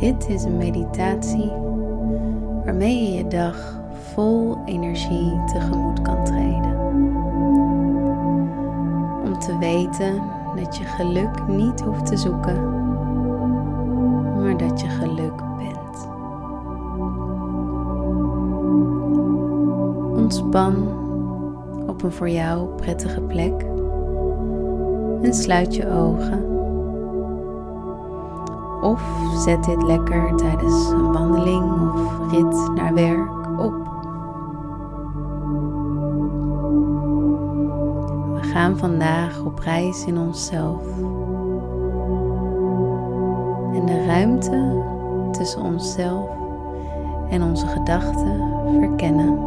Dit is een meditatie waarmee je je dag vol energie tegemoet kan treden. Om te weten dat je geluk niet hoeft te zoeken, maar dat je geluk bent. Ontspan op een voor jou prettige plek en sluit je ogen. Of zet dit lekker tijdens een wandeling of rit naar werk op. We gaan vandaag op reis in onszelf. En de ruimte tussen onszelf en onze gedachten verkennen.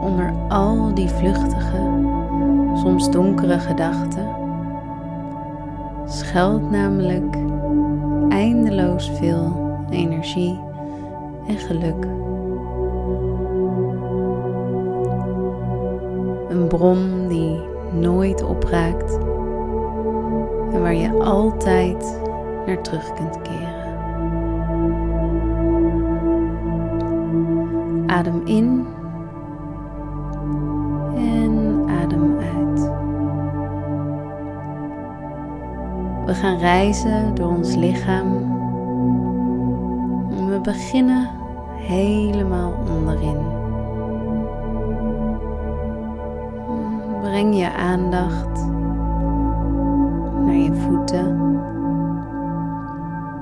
Onder al die vluchtige, soms donkere gedachten schuilt namelijk eindeloos veel energie en geluk. Een bron die nooit opraakt en waar je altijd naar terug kunt keren. Adem in We gaan reizen door ons lichaam. We beginnen helemaal onderin. Breng je aandacht naar je voeten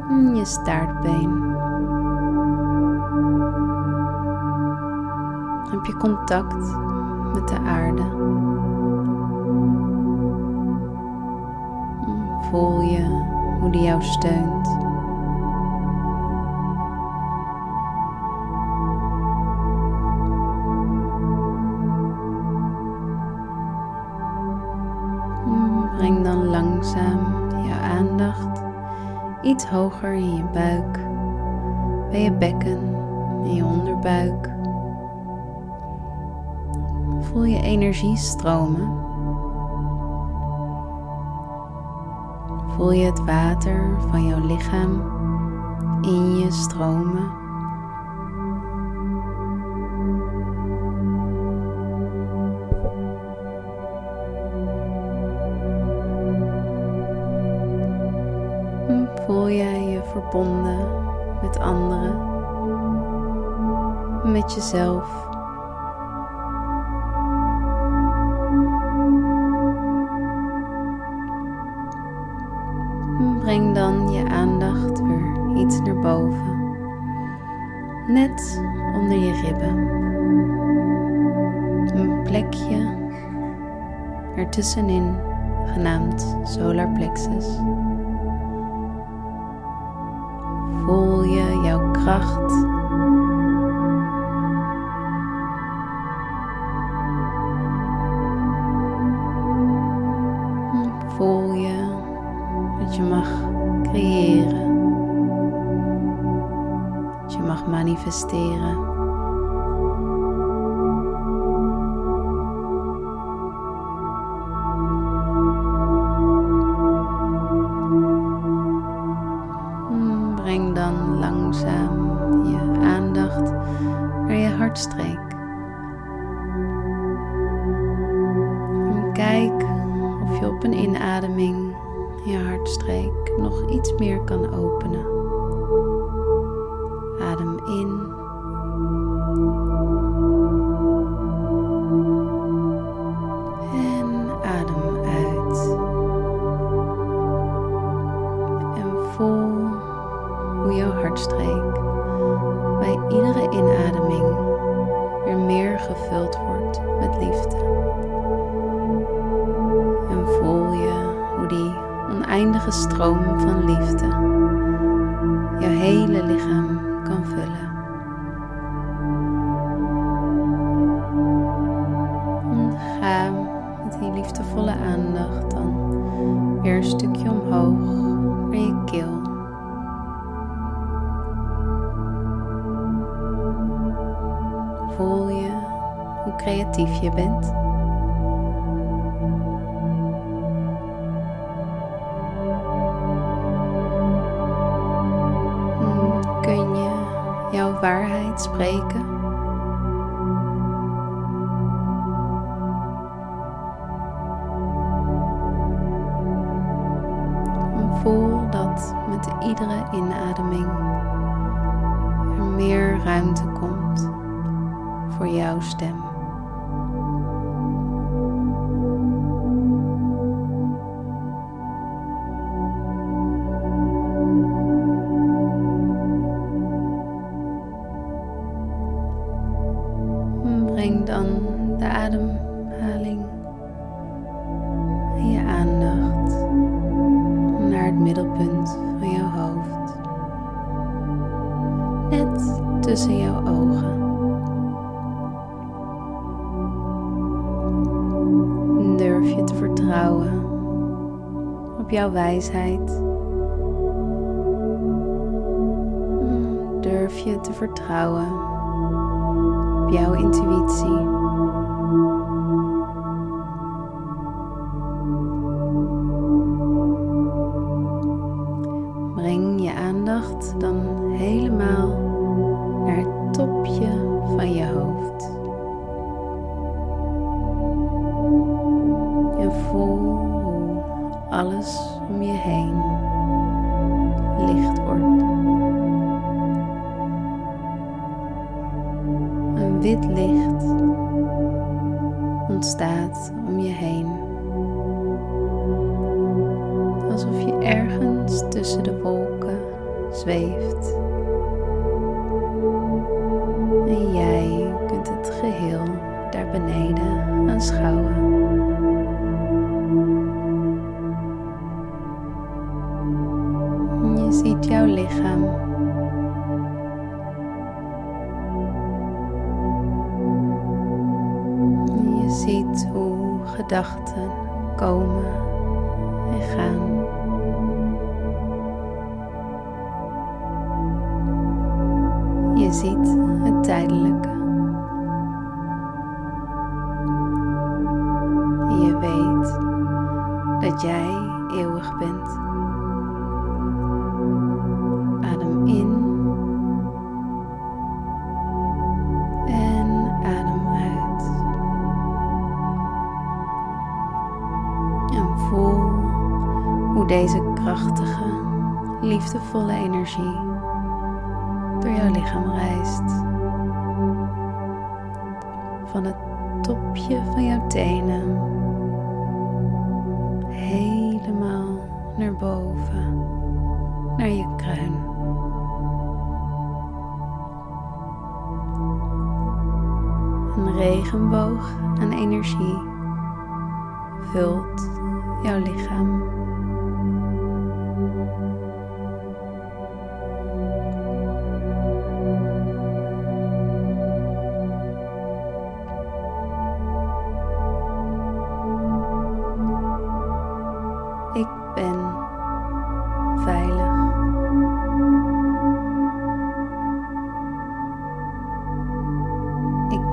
en je staartbeen. Heb je contact met de aarde? Voel je hoe die jou steunt. Breng dan langzaam je aandacht iets hoger in je buik, bij je bekken, in je onderbuik. Voel je energie stromen. Voel je het water van jouw lichaam in je stromen. Voel jij je verbonden met anderen, met jezelf. Breng dan je aandacht weer iets naar boven, net onder je ribben. Een plekje ertussenin, genaamd solar plexus. Voel je jouw kracht. Manifesteren. Oneindige stroom van liefde jouw hele lichaam kan vullen. En ga met die liefdevolle aandacht dan weer een stukje omhoog naar je keel. Voel je hoe creatief je bent. Spreken? En voel dat met iedere inademing er meer ruimte komt voor jouw stem. Breng dan de ademhaling en je aandacht naar het middelpunt van jouw hoofd. Net tussen jouw ogen. Durf je te vertrouwen op jouw wijsheid? Durf je te vertrouwen op jouw intuïtie? Alsof je ergens tussen de wolken zweeft. En jij kunt het geheel daar beneden aanschouwen. Je ziet jouw lichaam. Je ziet hoe gedachten komen en gaan. Je ziet het tijdelijke. Liefdevolle energie door jouw lichaam reist. Van het topje van jouw tenen helemaal naar boven, naar je kruin. Een regenboog aan energie vult jouw lichaam.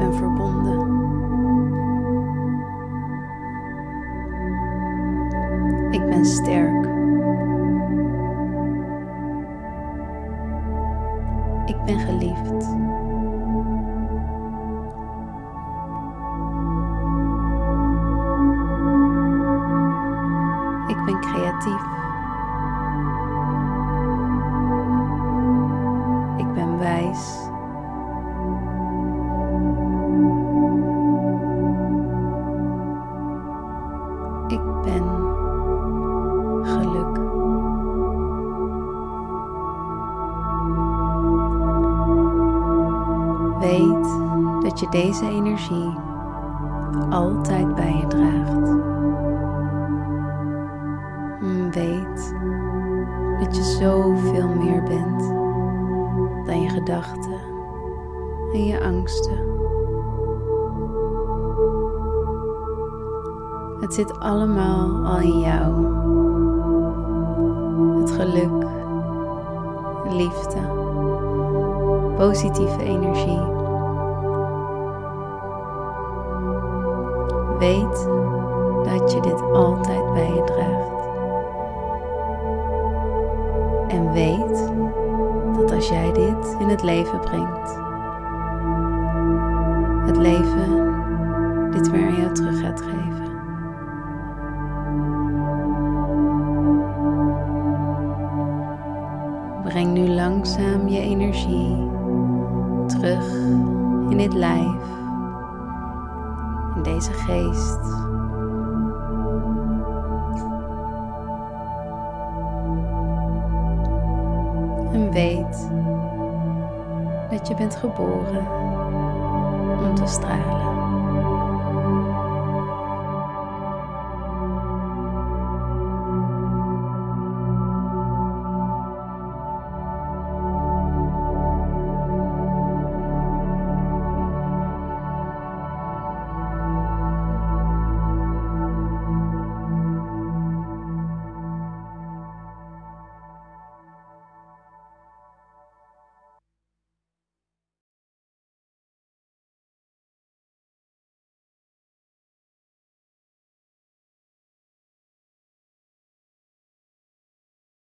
Ben verbonden. Ik ben sterk. Deze energie altijd bij je draagt. Weet dat je zoveel meer bent dan je gedachten en je angsten. Het zit allemaal al in jou. Het geluk, liefde, positieve energie. Weet dat je dit altijd bij je draagt. En weet dat als jij dit in het leven brengt, het leven dit weer aan jou terug gaat geven. Breng nu langzaam je energie terug in dit lijf, deze geest. En weet dat je bent geboren om te stralen.